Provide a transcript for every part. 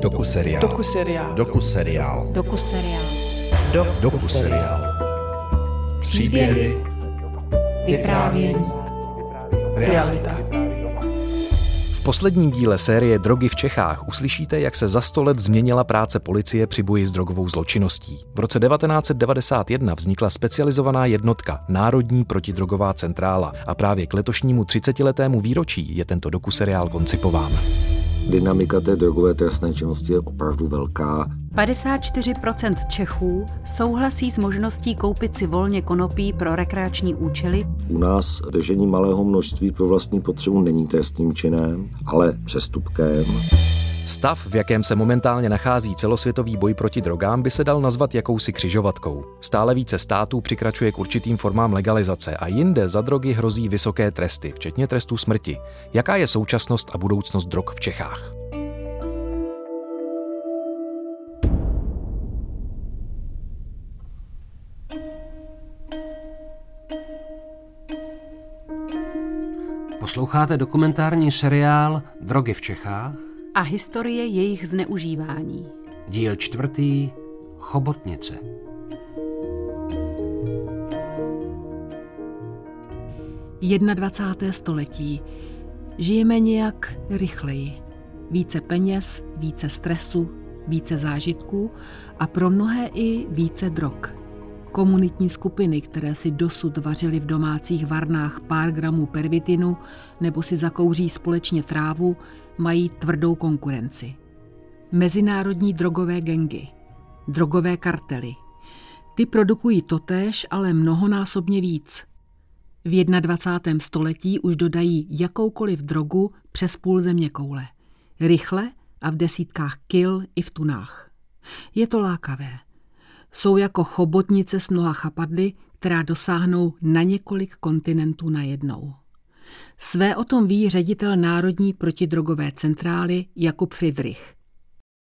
Doku seriál. Doku seriál. Doku seriál. Doku seriál. Doku seriál. Příběhy. Vyprávění. Realita. V posledním díle série Drogy v Čechách uslyšíte, jak se za sto let změnila práce policie při boji s drogovou zločinností. V roce 1991 vznikla specializovaná jednotka Národní protidrogová centrála a právě k letošnímu 30-letému výročí je tento dokuseriál koncipován. Dynamika té drogové trestné činnosti je opravdu velká. 54% Čechů souhlasí s možností koupit si volně konopí pro rekreační účely. U nás držení malého množství pro vlastní potřebu není trestným činem, ale přestupkem. Stav, v jakém se momentálně nachází celosvětový boj proti drogám, by se dal nazvat jakousi křižovatkou. Stále více států přikračuje k určitým formám legalizace a jinde za drogy hrozí vysoké tresty, včetně trestů smrti. Jaká je současnost a budoucnost drog v Čechách? Posloucháte dokumentární seriál Drogy v Čechách? A historie jejich zneužívání. Díl čtvrtý Chobotnice. Jednadvacáté století. Žijeme nějak rychleji. Více peněz, více stresu, více zážitků a pro mnohé i více drog. Komunitní skupiny, které si dosud vařily v domácích varnách pár gramů pervitinu nebo si zakouří společně trávu, mají tvrdou konkurenci. Mezinárodní drogové gengy, drogové kartely. Ty produkují totéž, ale mnohonásobně víc. V 21. století už dodají jakoukoliv drogu přes půl země koule. Rychle a v desítkách kil i v tunách. Je to lákavé. Jsou jako chobotnice s mnoha chapadly, která dosáhnou na několik kontinentů najednou. Své o tom ví ředitel Národní protidrogové centrály Jakub Friedrich.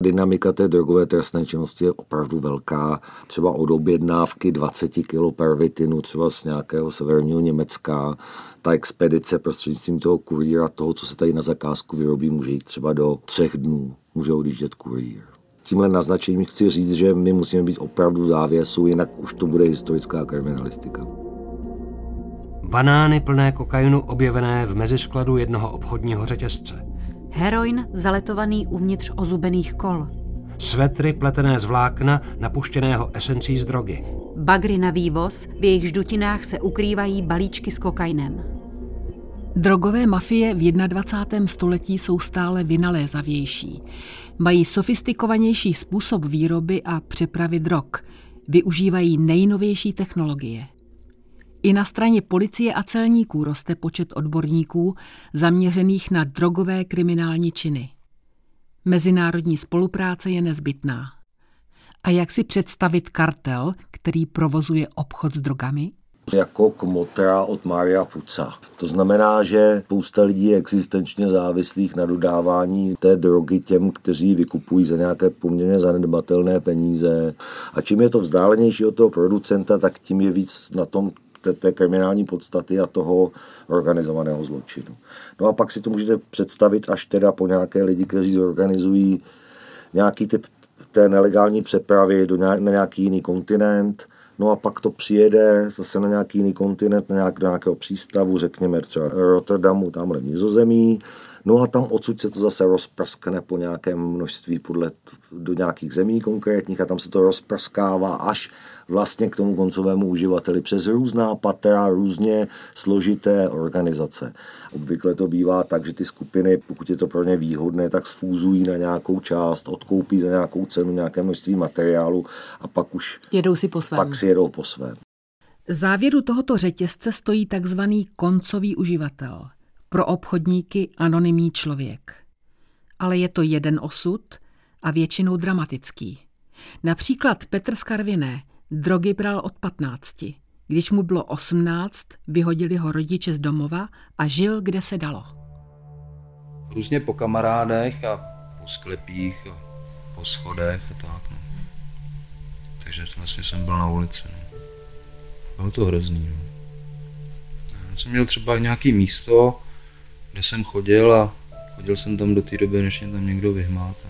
Dynamika té drogové trestné činnosti je opravdu velká. Třeba od objednávky 20 kg pervitinu, třeba z nějakého severního Německa, ta expedice prostřednictvím toho kurýra, toho, co se tady na zakázku vyrobí, může jít třeba do třech dnů. Může odjíždět kurýr. Tímhle naznačením chci říct, že my musíme být opravdu v závěsu, jinak už to bude historická kriminalistika. Banány plné kokainu objevené v meziskladu jednoho obchodního řetězce. Heroin zaletovaný uvnitř ozubených kol. Svetry pletené z vlákna napuštěného esencí z drogy. Bagry na vývoz, v jejich ždutinách se ukrývají balíčky s kokainem. Drogové mafie v 21. století jsou stále vynalézavější. Mají sofistikovanější způsob výroby a přepravy drog. Využívají nejnovější technologie. I na straně policie a celníků roste počet odborníků zaměřených na drogové kriminální činy. Mezinárodní spolupráce je nezbytná. A jak si představit kartel, který provozuje obchod s drogami? Jako kmotra od Mária Puca. To znamená, že spousta lidí je existenčně závislých na dodávání té drogy těm, kteří vykupují za nějaké poměrně zanedbatelné peníze. A čím je to vzdálenější od toho producenta, tak tím je víc na tom té, té kriminální podstaty a toho organizovaného zločinu. No a pak si to můžete představit až teda po nějaké lidi, kteří organizují nějaký typ té nelegální přepravy do nějak, na nějaký jiný kontinent, No a pak to přijede zase na nějaký jiný kontinent, na nějak, do nějakého přístavu, řekněme třeba Rotterdamu, tamhle v Nizozemí. No a tam odsud se to zase rozprskne po nějakém množství podle do nějakých zemí konkrétních a tam se to rozprskává až vlastně k tomu koncovému uživateli přes různá patra, různě složité organizace. Obvykle to bývá tak, že ty skupiny, pokud je to pro ně výhodné, tak sfúzují na nějakou část, odkoupí za nějakou cenu nějaké množství materiálu a pak už jedou si po svém. Pak si jedou po svém. Závěru tohoto řetězce stojí takzvaný koncový uživatel. Pro obchodníky anonymní člověk. Ale je to jeden osud a většinou dramatický. Například Petr Skarviné drogy bral od 15. Když mu bylo 18, vyhodili ho rodiče z domova a žil, kde se dalo. Různě po kamarádech a po sklepích a po schodech a tak. No. Takže vlastně jsem byl na ulici. No. Bylo to hrozný. No. Já jsem měl třeba nějaký místo, kde jsem chodil a chodil jsem tam do té doby, než mě tam někdo vyhmáta.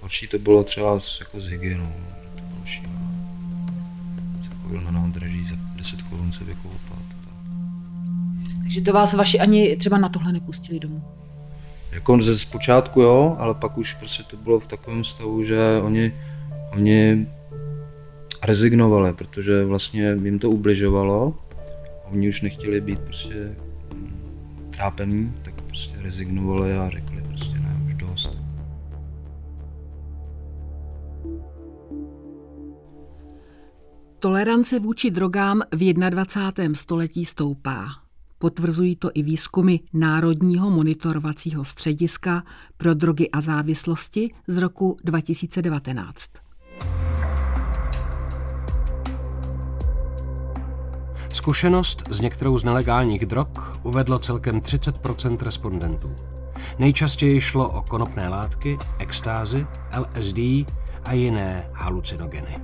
Horší to bylo třeba s, jako s hygienou. No. To bylo šílené. Se chodil na nádraží za 10 korun se vykoupat. Takže to vás vaši ani třeba na tohle nepustili domů? Jako ze zpočátku jo, ale pak už prostě to bylo v takovém stavu, že oni, oni rezignovali, protože vlastně jim to ubližovalo. Oni už nechtěli být prostě trápený, tak prostě rezignovali a řekli prostě ne, už dost. Tolerance vůči drogám v 21. století stoupá. Potvrzují to i výzkumy Národního monitorovacího střediska pro drogy a závislosti z roku 2019. Zkušenost s některou z nelegálních drog uvedlo celkem 30% respondentů. Nejčastěji šlo o konopné látky, extázy, LSD a jiné halucinogeny.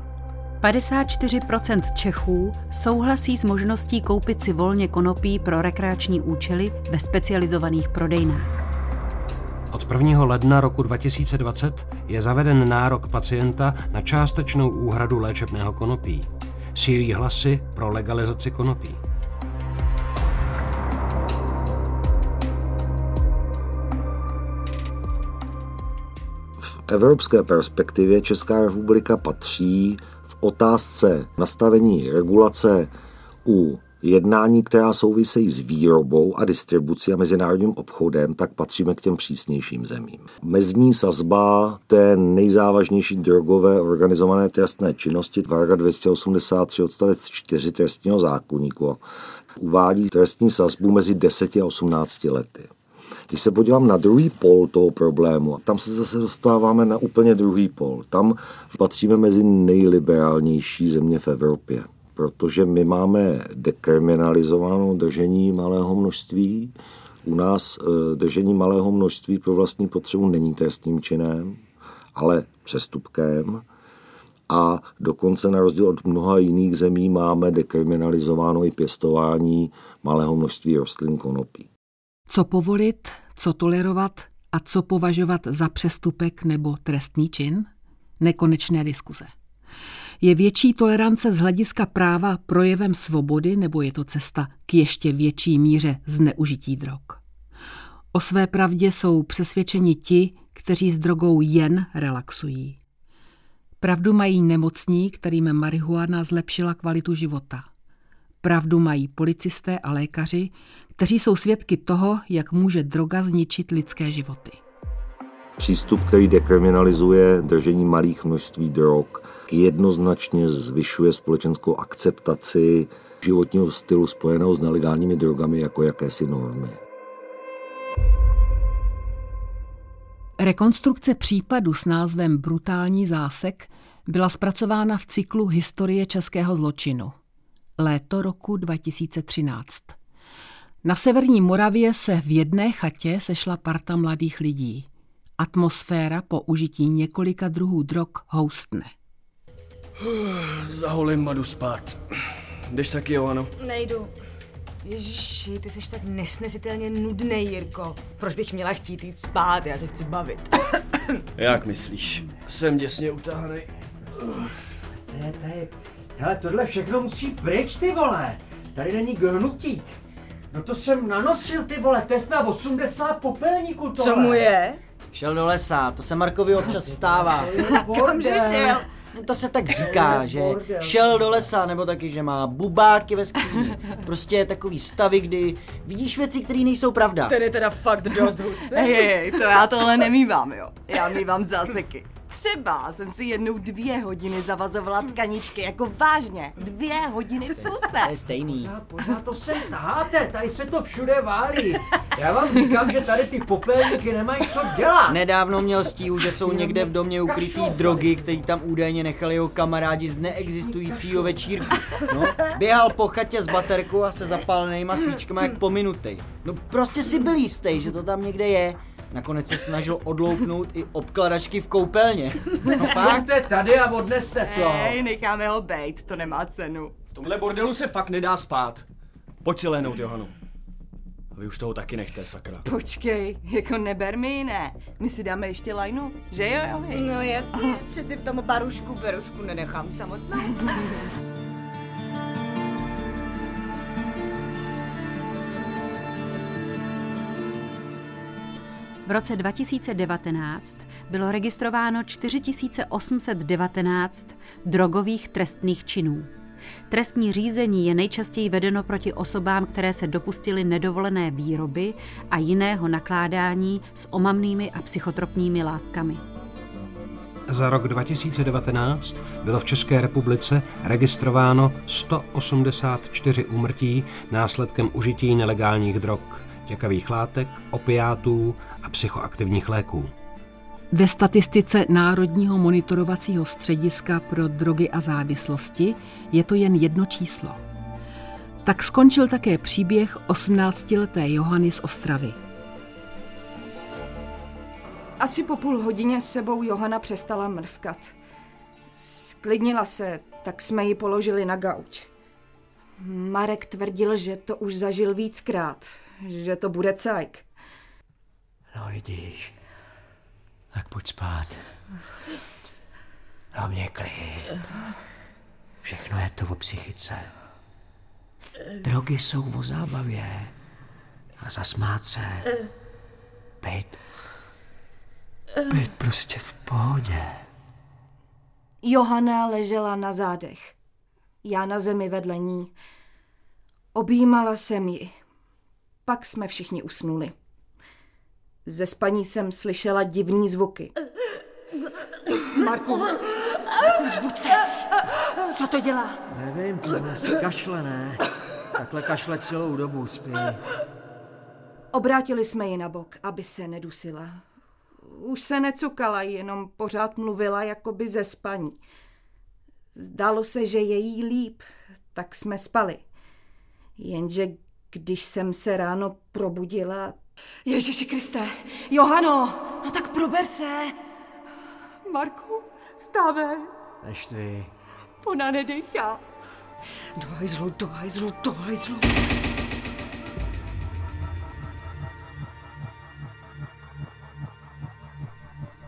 54% Čechů souhlasí s možností koupit si volně konopí pro rekreační účely ve specializovaných prodejnách. Od 1. ledna roku 2020 je zaveden nárok pacienta na částečnou úhradu léčebného konopí. Sílí hlasy pro legalizaci konopí. V evropské perspektivě Česká republika patří v otázce nastavení regulace u jednání, která souvisejí s výrobou a distribucí a mezinárodním obchodem, tak patříme k těm přísnějším zemím. Mezní sazba té nejzávažnější drogové organizované trestné činnosti, Varga 283 odstavec 4 trestního zákonníku, uvádí trestní sazbu mezi 10 a 18 lety. Když se podívám na druhý pol toho problému, tam se zase dostáváme na úplně druhý pol. Tam patříme mezi nejliberálnější země v Evropě protože my máme dekriminalizovanou držení malého množství. U nás eh, držení malého množství pro vlastní potřebu není trestným činem, ale přestupkem. A dokonce na rozdíl od mnoha jiných zemí máme dekriminalizováno i pěstování malého množství rostlin konopí. Co povolit, co tolerovat a co považovat za přestupek nebo trestný čin? Nekonečné diskuze. Je větší tolerance z hlediska práva projevem svobody nebo je to cesta k ještě větší míře zneužití drog? O své pravdě jsou přesvědčeni ti, kteří s drogou jen relaxují. Pravdu mají nemocní, kterým marihuana zlepšila kvalitu života. Pravdu mají policisté a lékaři, kteří jsou svědky toho, jak může droga zničit lidské životy. Přístup, který dekriminalizuje držení malých množství drog, jednoznačně zvyšuje společenskou akceptaci životního stylu spojeného s nelegálními drogami jako jakési normy. Rekonstrukce případu s názvem Brutální zásek byla zpracována v cyklu Historie českého zločinu. Léto roku 2013. Na severní Moravě se v jedné chatě sešla parta mladých lidí. Atmosféra po užití několika druhů drog houstne. Zaholím Madu spát. Jdeš taky, jo, ano? Nejdu. Ježiši, ty jsi tak nesnesitelně nudný, Jirko. Proč bych měla chtít jít spát? Já se chci bavit. Jak myslíš? Jsem děsně utáhaný. Ne, tady, hele, tohle všechno musí pryč, ty vole. Tady není hnutí. No to jsem nanosil, ty vole, to je snad 80 popelníků tohle. Co mu je? Šel do lesa, to se Markovi občas stává. Kamže šel? To se tak říká, že šel do lesa, nebo taky, že má bubáky ve skříni. Prostě takový stavy, kdy vidíš věci, které nejsou pravda. Ten je teda fakt dost hustý. Hej, to já tohle nemývám, jo. Já mývám záseky. Třeba jsem si jednou dvě hodiny zavazovala tkaničky, jako vážně, dvě hodiny v kuse. To je stejný. Pořád, pořád to sem taháte, tady se to všude válí. Já vám říkám, že tady ty popelníky nemají co dělat. Nedávno měl stíhu, že jsou někde v domě ukrytý drogy, který tam údajně nechali jeho kamarádi z neexistujícího večírku. No, běhal po chatě s baterkou a se zapálenýma svíčkama jak pominutej. No prostě si byl jistý, že to tam někde je. Nakonec se snažil odlouknout i obkladačky v koupelně. No fakt? tady a odneste to. Hej, necháme ho bejt, to nemá cenu. V tomhle bordelu se fakt nedá spát. Pojď si lehnout, Johanu. Vy už toho taky nechte, sakra. Počkej, jako neber mi ne. My si dáme ještě lajnu, že jo, jo? No jasně, přeci v tom barušku berušku nenechám samotnou. V roce 2019 bylo registrováno 4819 drogových trestných činů. Trestní řízení je nejčastěji vedeno proti osobám, které se dopustily nedovolené výroby a jiného nakládání s omamnými a psychotropními látkami. Za rok 2019 bylo v České republice registrováno 184 úmrtí následkem užití nelegálních drog, těkavých látek, opiátů a psychoaktivních léků. Ve statistice Národního monitorovacího střediska pro drogy a závislosti je to jen jedno číslo. Tak skončil také příběh 18-leté Johany z Ostravy. Asi po půl hodině s sebou Johana přestala mrskat. Sklidnila se, tak jsme ji položili na gauč. Marek tvrdil, že to už zažil víckrát, že to bude cajk. No vidíš, tak pojď spát. Hlavně klid. Všechno je to o psychice. Drogy jsou o zábavě. A zasmát se. Být. Být prostě v pohodě. Johana ležela na zádech. Já na zemi vedle ní. Objímala jsem ji. Pak jsme všichni usnuli. Ze spaní jsem slyšela divný zvuky. Marku, Marku, zbud ses. Co to dělá? Nevím, to asi kašle, ne? Takhle kašle celou dobu spí. Obrátili jsme ji na bok, aby se nedusila. Už se necukala, jenom pořád mluvila jakoby ze spaní. Zdálo se, že je jí líp, tak jsme spali. Jenže když jsem se ráno probudila... Ježíši Kriste, Johano, no tak prober se. Marku, vstávej. Neštvi. Ona nedechá. Do hajzlu, do hajzlu, do hajzlu.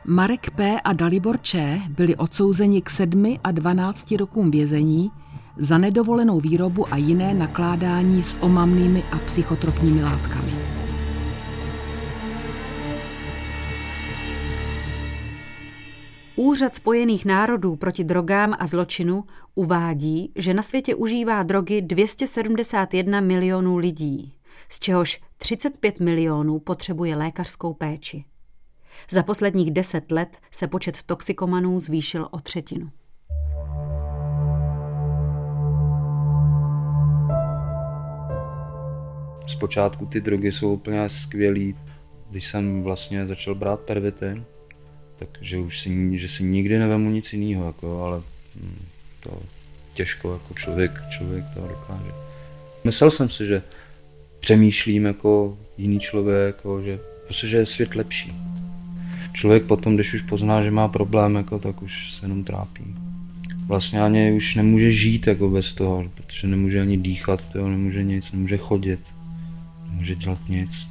Marek P. a Dalibor Č. byli odsouzeni k 7 a 12 rokům vězení za nedovolenou výrobu a jiné nakládání s omamnými a psychotropními látkami. Úřad Spojených národů proti drogám a zločinu uvádí, že na světě užívá drogy 271 milionů lidí, z čehož 35 milionů potřebuje lékařskou péči. Za posledních deset let se počet toxikomanů zvýšil o třetinu. Zpočátku ty drogy jsou úplně skvělý. Když jsem vlastně začal brát pervitin, takže už si, že si nikdy nevemu nic jiného, jako, ale hm, to těžko jako člověk, člověk to dokáže. Myslel jsem si, že přemýšlím jako jiný člověk, jako, že prostě, že je svět lepší. Člověk potom, když už pozná, že má problém, jako, tak už se jenom trápí. Vlastně ani už nemůže žít jako bez toho, protože nemůže ani dýchat, tyjo, nemůže nic, nemůže chodit, nemůže dělat nic.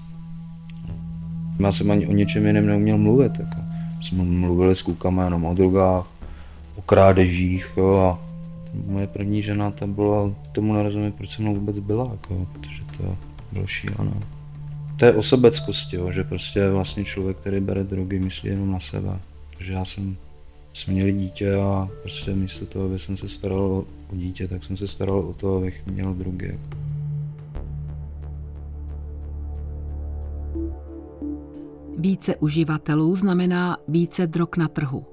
Já jsem ani o něčem jiném neuměl mluvit. Jako jsme mluvili s klukama jenom o drogách, o krádežích, jo, a moje první žena, ta byla, tomu nerozumím, proč se mnou vůbec byla, jako, protože to bylo šílené. To je o jo, že prostě vlastně člověk, který bere drogy, myslí jenom na sebe. Takže já jsem, jsme měli dítě a prostě místo toho, aby jsem se staral o, o dítě, tak jsem se staral o to, abych měl drogy. Jako. Více uživatelů znamená více drog na trhu.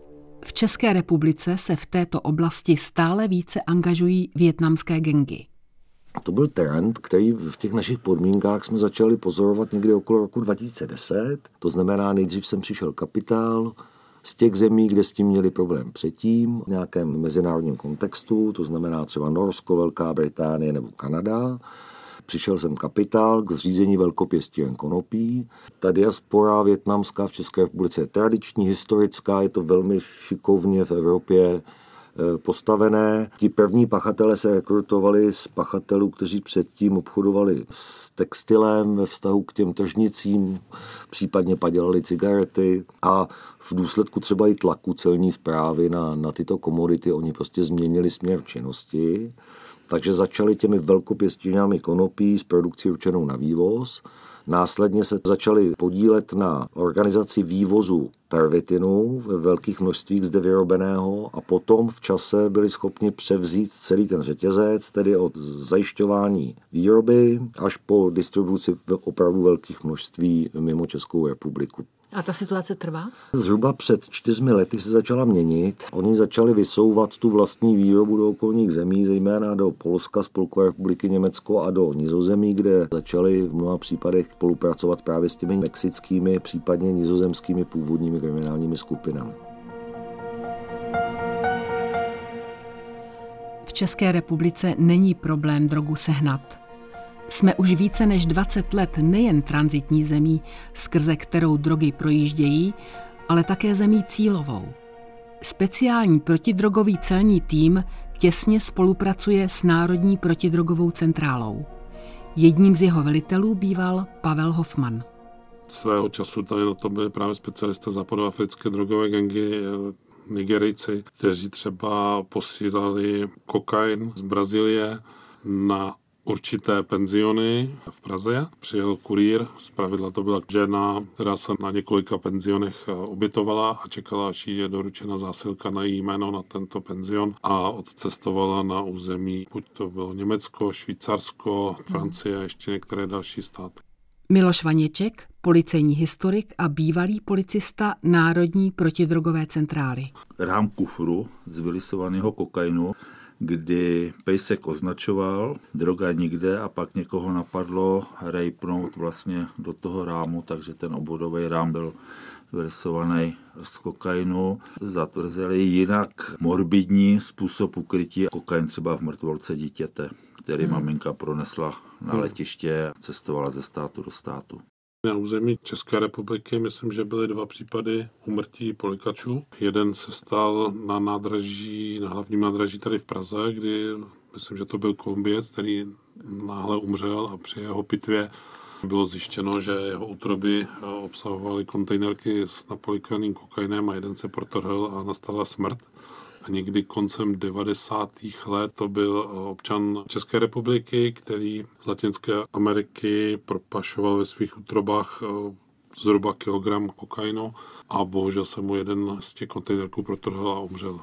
V České republice se v této oblasti stále více angažují větnamské gengy. To byl trend, který v těch našich podmínkách jsme začali pozorovat někdy okolo roku 2010. To znamená, nejdřív jsem přišel kapitál z těch zemí, kde s tím měli problém předtím, v nějakém mezinárodním kontextu, to znamená třeba Norsko, Velká Británie nebo Kanada přišel jsem kapitál k zřízení velkopěstíren konopí. Ta diaspora větnamská v České republice je tradiční, historická, je to velmi šikovně v Evropě eh, postavené. Ti první pachatele se rekrutovali z pachatelů, kteří předtím obchodovali s textilem ve vztahu k těm tržnicím, případně padělali cigarety a v důsledku třeba i tlaku celní zprávy na, na tyto komodity oni prostě změnili směr činnosti. Takže začali těmi velkopěstinami konopí s produkcí určenou na vývoz Následně se začali podílet na organizaci vývozu pervitinu ve velkých množstvích zde vyrobeného a potom v čase byli schopni převzít celý ten řetězec, tedy od zajišťování výroby až po distribuci v opravdu velkých množství mimo Českou republiku. A ta situace trvá? Zhruba před čtyřmi lety se začala měnit. Oni začali vysouvat tu vlastní výrobu do okolních zemí, zejména do Polska, Spolkové republiky Německo a do Nizozemí, kde začali v mnoha případech spolupracovat právě s těmi mexickými, případně nizozemskými původními kriminálními skupinami. V České republice není problém drogu sehnat. Jsme už více než 20 let nejen transitní zemí, skrze kterou drogy projíždějí, ale také zemí cílovou. Speciální protidrogový celní tým těsně spolupracuje s Národní protidrogovou centrálou. Jedním z jeho velitelů býval Pavel Hoffman. Svého času tady na to byli právě specialisté západoafrické drogové gangy, Nigerijci, kteří třeba posílali kokain z Brazílie na určité penziony v Praze. Přijel kurýr, zpravidla to byla žena, která se na několika penzionech eh, ubytovala a čekala, až jí je doručena zásilka na její jméno na tento penzion a odcestovala na území, buď to bylo Německo, Švýcarsko, Francie a ještě některé další státy. Miloš Vaněček, policejní historik a bývalý policista Národní protidrogové centrály. Rám kufru z vylisovaného kokainu kdy Pejsek označoval, droga nikde a pak někoho napadlo rejpnout vlastně do toho rámu, takže ten obvodový rám byl vyrysovaný z kokainu. Zatvrzeli jinak morbidní způsob ukrytí kokain třeba v mrtvolce dítěte, který hmm. maminka pronesla na hmm. letiště a cestovala ze státu do státu. Na území České republiky myslím, že byly dva případy umrtí polikačů. Jeden se stal na nádraží, na hlavním nádraží tady v Praze, kdy myslím, že to byl Kolumbiec, který náhle umřel a při jeho pitvě bylo zjištěno, že jeho útroby obsahovaly kontejnerky s napolikaným kokainem a jeden se protrhl a nastala smrt a někdy koncem 90. let to byl občan České republiky, který z Latinské Ameriky propašoval ve svých útrobách eh, zhruba kilogram kokainu a bohužel se mu jeden z těch kontejnerků protrhl a umřel.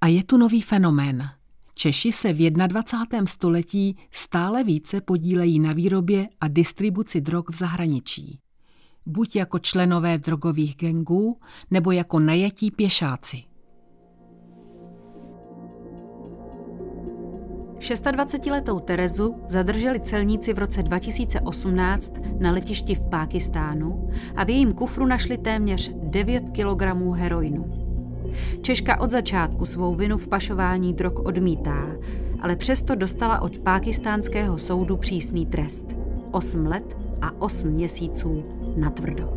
A je tu nový fenomén. Češi se v 21. století stále více podílejí na výrobě a distribuci drog v zahraničí. Buď jako členové drogových gengů, nebo jako najetí pěšáci. 26-letou Terezu zadrželi celníci v roce 2018 na letišti v Pákistánu a v jejím kufru našli téměř 9 kg heroinu. Češka od začátku svou vinu v pašování drog odmítá, ale přesto dostala od pákistánského soudu přísný trest. 8 let a 8 měsíců na tvrdo.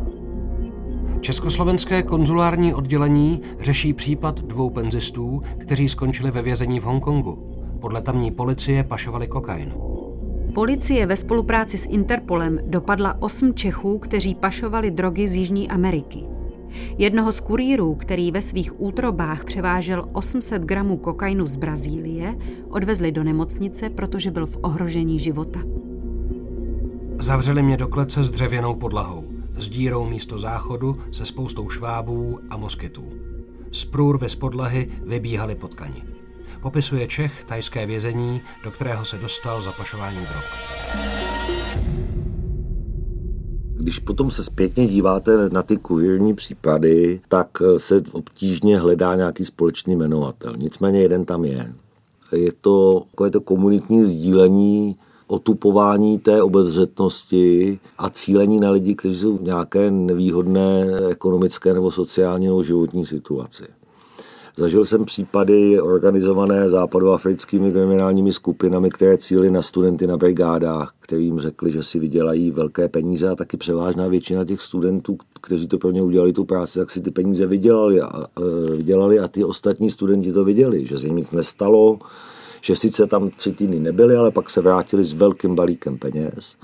Československé konzulární oddělení řeší případ dvou penzistů, kteří skončili ve vězení v Hongkongu podle tamní policie pašovali kokain. Policie ve spolupráci s Interpolem dopadla osm Čechů, kteří pašovali drogy z Jižní Ameriky. Jednoho z kurýrů, který ve svých útrobách převážel 800 gramů kokainu z Brazílie, odvezli do nemocnice, protože byl v ohrožení života. Zavřeli mě do klece s dřevěnou podlahou, s dírou místo záchodu, se spoustou švábů a moskytů. Z průrvy z podlahy vybíhali potkani. Popisuje Čech tajské vězení, do kterého se dostal za pašování drog. Když potom se zpětně díváte na ty kurírní případy, tak se obtížně hledá nějaký společný jmenovatel. Nicméně jeden tam je. Je to takové to komunitní sdílení otupování té obezřetnosti a cílení na lidi, kteří jsou v nějaké nevýhodné ekonomické nebo sociální nebo životní situaci. Zažil jsem případy organizované západoafrickými kriminálními skupinami, které cíly na studenty na brigádách, kterým řekli, že si vydělají velké peníze a taky převážná většina těch studentů, kteří to pro ně udělali tu práci, tak si ty peníze vydělali a, e, vydělali a ty ostatní studenti to viděli, že se jim nic nestalo, že sice tam tři týdny nebyli, ale pak se vrátili s velkým balíkem peněz.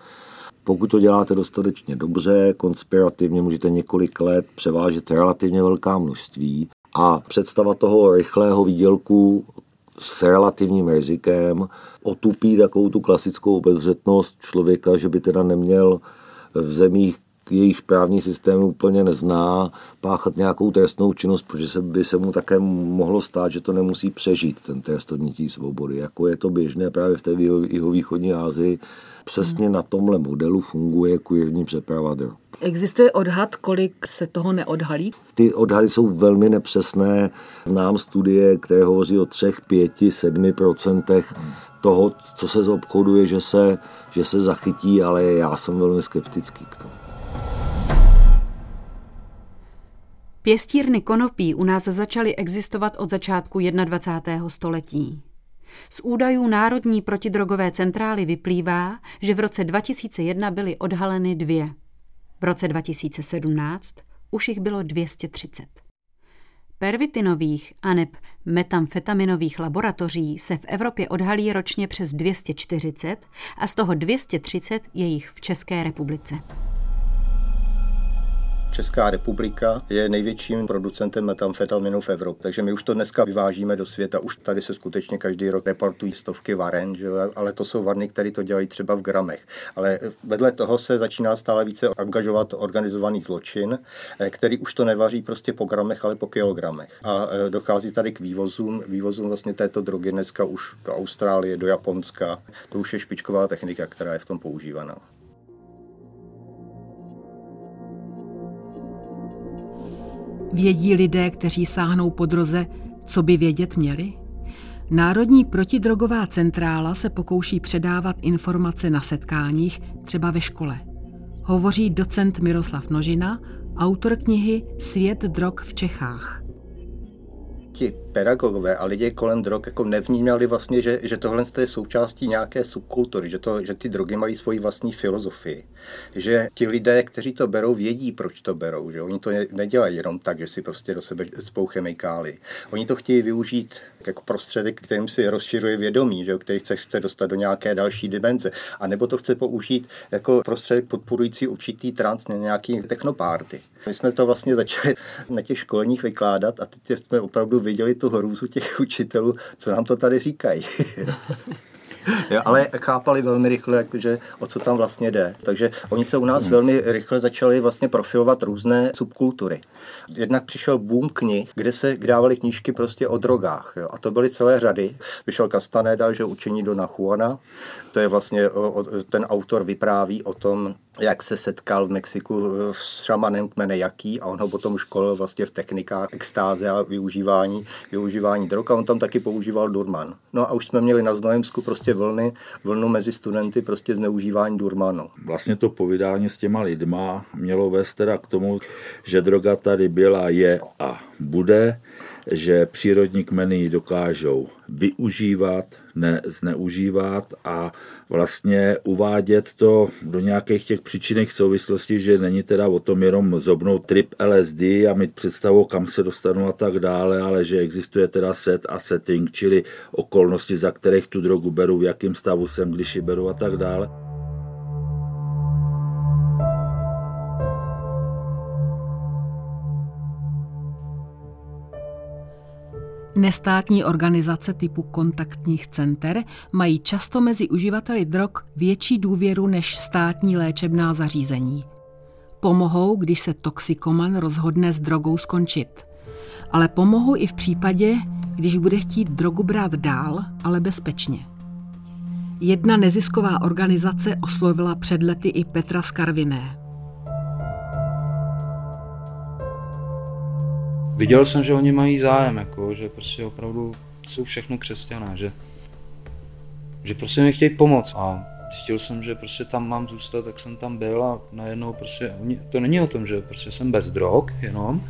Pokud to děláte dostatečně dobře, konspirativně můžete několik let převážet relativně velká množství a představa toho rychlého výdělku s relativním rizikem otupí takovou tu klasickou obezřetnost člověka, že by teda neměl v zemích, jejich právní systém úplně nezná, páchat nějakou trestnou činnost, protože se, by se mu také mohlo stát, že to nemusí přežít, ten trest odnětí svobody. Jako je to běžné právě v té jihovýchodní Asii, přesně na tomhle modelu funguje kurní přeprava drog. Existuje odhad, kolik se toho neodhalí? Ty odhady jsou velmi nepřesné. Znám studie, které hovoří o 3, 5, 7 procentech toho, co se zobchoduje, že se, že se zachytí, ale já jsem velmi skeptický k tomu. Pěstírny konopí u nás začaly existovat od začátku 21. století. Z údajů Národní protidrogové centrály vyplývá, že v roce 2001 byly odhaleny dvě. V roce 2017 už jich bylo 230. Pervitinových a neb metamfetaminových laboratoří se v Evropě odhalí ročně přes 240 a z toho 230 je jich v České republice. Česká republika je největším producentem metamfetaminu v Evropě, takže my už to dneska vyvážíme do světa. Už tady se skutečně každý rok reportují stovky varen, že? ale to jsou varny, které to dělají třeba v gramech. Ale vedle toho se začíná stále více angažovat organizovaný zločin, eh, který už to nevaří prostě po gramech, ale po kilogramech. A eh, dochází tady k vývozům, vývozům vlastně této drogy dneska už do Austrálie, do Japonska. To už je špičková technika, která je v tom používaná. Vědí lidé, kteří sáhnou po droze, co by vědět měli? Národní protidrogová centrála se pokouší předávat informace na setkáních, třeba ve škole. Hovoří docent Miroslav Nožina, autor knihy Svět drog v Čechách ti pedagogové a lidi kolem drog jako nevnímali vlastně, že, že tohle je součástí nějaké subkultury, že, to, že ty drogy mají svoji vlastní filozofii. Že ti lidé, kteří to berou, vědí, proč to berou. Že oni to nedělají jenom tak, že si prostě do sebe spou chemikály. Oni to chtějí využít jako prostředek, kterým si rozšiřuje vědomí, že, který chce, chce dostat do nějaké další dimenze. A nebo to chce použít jako prostředek podporující určitý trans, nějaký technopárty. My jsme to vlastně začali na těch školních vykládat a teď jsme opravdu viděli tu hrůzu těch učitelů, co nám to tady říkají. Jo, ale chápali velmi rychle, že o co tam vlastně jde. Takže oni se u nás hmm. velmi rychle začali vlastně profilovat různé subkultury. Jednak přišel boom knih, kde se dávali knížky prostě o drogách. Jo, a to byly celé řady. Vyšel Castaneda, že učení do Nachuana. To je vlastně, ten autor vypráví o tom, jak se setkal v Mexiku eh, s šamanem kmene Jaký a on ho potom školil vlastně v technikách extáze a využívání, využívání drog a on tam taky používal Durman. No a už jsme měli na Znojemsku prostě vlny, vlnu mezi studenty prostě zneužívání Durmanu. Vlastně to povídání s těma lidma mělo vést teda k tomu, že droga tady byla, je a bude že přírodní kmeny dokážou využívat, ne zneužívat a vlastně uvádět to do nějakých těch příčinek souvislostí, že není teda o tom jenom zobnout trip LSD a mít představu, kam se dostanu a tak dále, ale že existuje teda set a setting, čili okolnosti, za kterých tu drogu beru, v jakém stavu jsem, když ji beru a tak dále. Nestátní organizace typu kontaktních center mají často mezi uživateli drog větší důvěru než státní léčebná zařízení. Pomohou, když se toxikoman rozhodne s drogou skončit. Ale pomohou i v případě, když bude chtít drogu brát dál, ale bezpečně. Jedna nezisková organizace oslovila před lety i Petra Skarviné. Viděl jsem, že oni mají zájem, jako, že prostě opravdu jsou všechno křesťané, že, že prostě mi chtějí pomoct a cítil jsem, že prostě tam mám zůstat, tak jsem tam byl a najednou prostě, to není o tom, že prostě jsem bez drog jenom,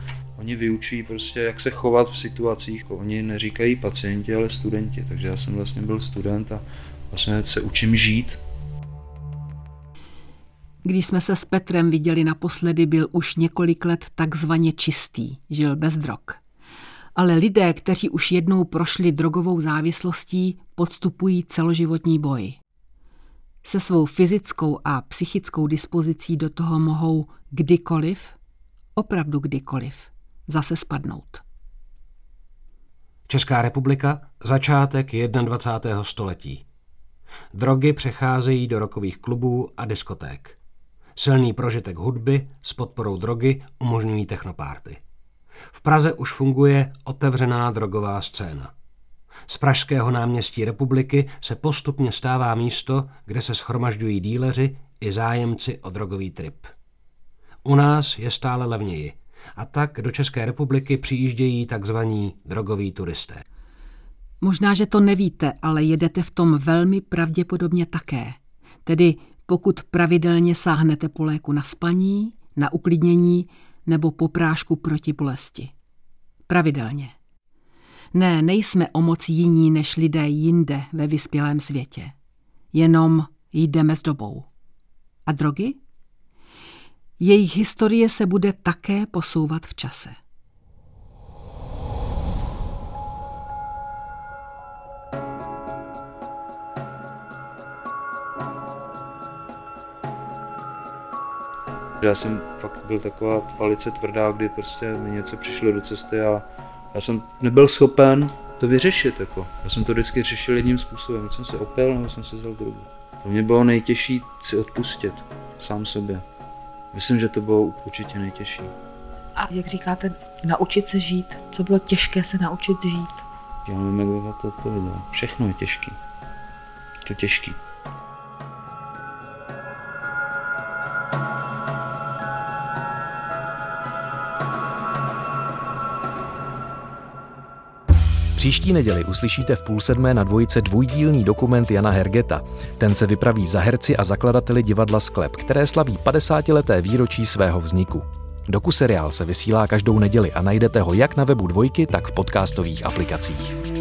Oni vyučí prostě, jak se chovat v situacích. Oni neříkají pacienti, ale studenti. Takže já jsem vlastně byl student a vlastně se učím žít. Když jsme se s Petrem viděli naposledy, byl už několik let takzvaně čistý, žil bez drog. Ale lidé, kteří už jednou prošli drogovou závislostí, podstupují celoživotní boj. Se svou fyzickou a psychickou dispozicí do toho mohou kdykoliv, opravdu kdykoliv, zase spadnout. Česká republika, začátek 21. století. Drogy přecházejí do rokových klubů a diskoték. Silný prožitek hudby s podporou drogy umožňují technopárty. V Praze už funguje otevřená drogová scéna. Z pražského náměstí republiky se postupně stává místo, kde se schromažďují díleři i zájemci o drogový trip. U nás je stále levněji a tak do České republiky přijíždějí takzvaní drogoví turisté. Možná, že to nevíte, ale jedete v tom velmi pravděpodobně také. Tedy pokud pravidelně sáhnete po léku na spaní, na uklidnění nebo po prášku proti bolesti. Pravidelně. Ne, nejsme o moc jiní než lidé jinde ve vyspělém světě. Jenom jdeme s dobou. A drogy? Jejich historie se bude také posouvat v čase. Já jsem fakt byl taková velice tvrdá, kdy prostě mi něco přišlo do cesty a já jsem nebyl schopen to vyřešit. Jako. Já jsem to vždycky řešil jedním způsobem. Jsem se opil nebo jsem se vzal drogu. Pro mě bylo nejtěžší si odpustit sám sobě. Myslím, že to bylo určitě nejtěžší. A jak říkáte, naučit se žít? Co bylo těžké se naučit žít? Já nevím, jak bych to odpověděl. Všechno je těžký. To těžký. Příští neděli uslyšíte v půl sedmé na dvojice dvojdílný dokument Jana Hergeta. Ten se vypraví za herci a zakladateli divadla Sklep, které slaví 50-leté výročí svého vzniku. Doku seriál se vysílá každou neděli a najdete ho jak na webu dvojky, tak v podcastových aplikacích.